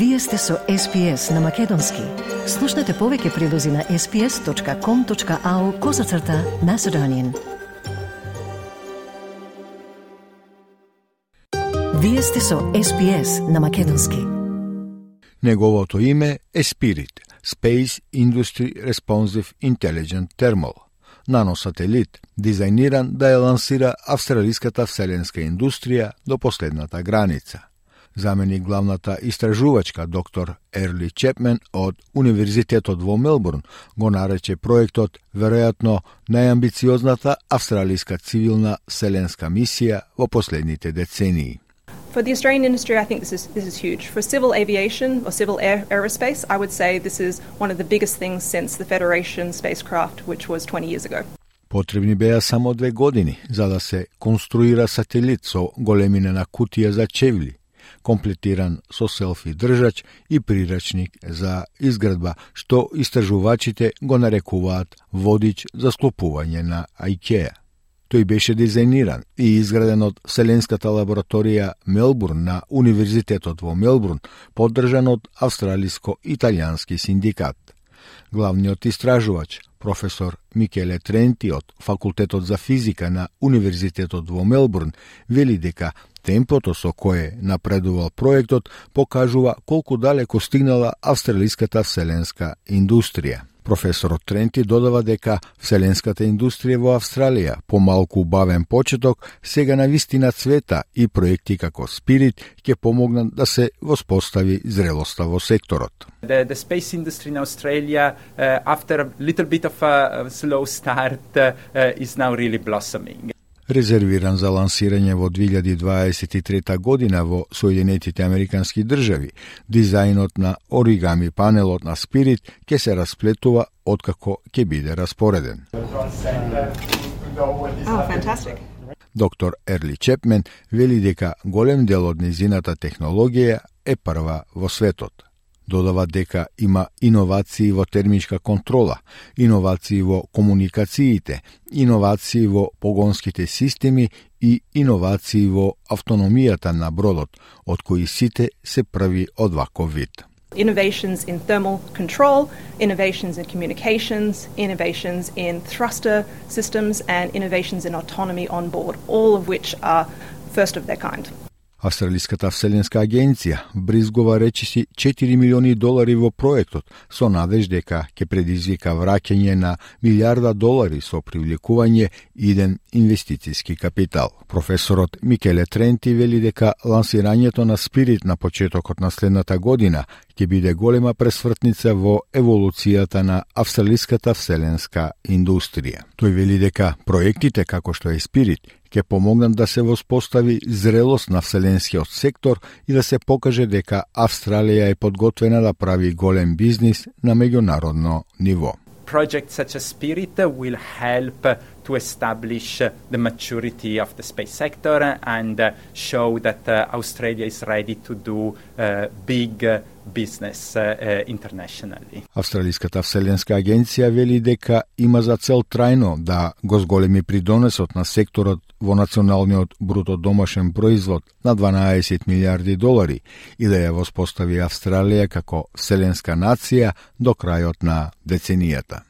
Вие сте со SPS на Македонски. Слушнете повеќе прилози на sps.com.au козацрта на Седонин. Вие сте со SPS на Македонски. Неговото име е Spirit, Space Industry Responsive Intelligent Thermal, наносателит, дизајниран да ја лансира австралиската вселенска индустрија до последната граница заменик главната истражувачка доктор Ерли Чепмен од Универзитетот во Мелбурн го нарече проектот веројатно најамбициозната австралиска цивилна селенска мисија во последните децении. For the Australian industry, I think this is, this is huge. For civil aviation or civil air, aerospace, I would say this is one of the biggest things since the Federation spacecraft, which was 20 years ago. Потребни беа само две години за да се конструира сателит со големина на кутија за чевли, комплетиран со селфи држач и прирачник за изградба, што истражувачите го нарекуваат водич за склопување на IKEA. Тој беше дизајниран и изграден од Вселенската лабораторија Мелбурн на Универзитетот во Мелбурн, поддржан од Австралиско-италијански синдикат. Главниот истражувач, професор Микеле Тренти од Факултетот за физика на Универзитетот во Мелбурн, вели дека Темпото со кое напредувал проектот покажува колку далеко стигнала австралиската вселенска индустрија. Професорот Тренти додава дека вселенската индустрија во Австралија по малку бавен почеток сега на вистина цвета и проекти како Спирит ќе помогнат да се воспостави зрелоста во секторот. The, the space industry in Australia, uh, after a little bit of a, a slow start, uh, uh is now really blossoming резервиран за лансирање во 2023 година во Соединетите Американски држави. Дизајнот на оригами панелот на Спирит ќе се расплетува откако ќе биде распореден. Oh, Доктор Ерли Чепмен вели дека голем дел од незината технологија е прва во светот. Додава дека има иновации во термичка контрола, иновации во комуникациите, иновации во погонските системи и иновации во автономијата на бродот, од кои сите се прави од ваков вид. Innovations in thermal control, innovations in communications, innovations in thruster systems, and innovations in autonomy on board, all of which are first of their kind. Австралиската вселенска агенција бризгова речиси 4 милиони долари во проектот со надеж дека ќе предизвика враќање на милиарда долари со привлекување иден инвестициски капитал. Професорот Микеле Тренти вели дека лансирањето на Спирит на почетокот на следната година ќе биде голема пресвртница во еволуцијата на австралиската вселенска индустрија. Тој вели дека проектите како што е Спирит ќе помогнат да се воспостави зрелост на вселенскиот сектор и да се покаже дека Австралија е подготвена да прави голем бизнис на меѓународно ниво. Projects such as Spirit will help to establish uh, the maturity of the space sector and uh, show that uh, Australia is ready to do big business uh, internationally. Австралиската вселенска агенција вели дека има за цел трајно да го зголеми придонесот на секторот во националниот бруто домашен производ на 12 милиарди долари и да ја воспостави Австралија како вселенска нација до крајот на деценијата.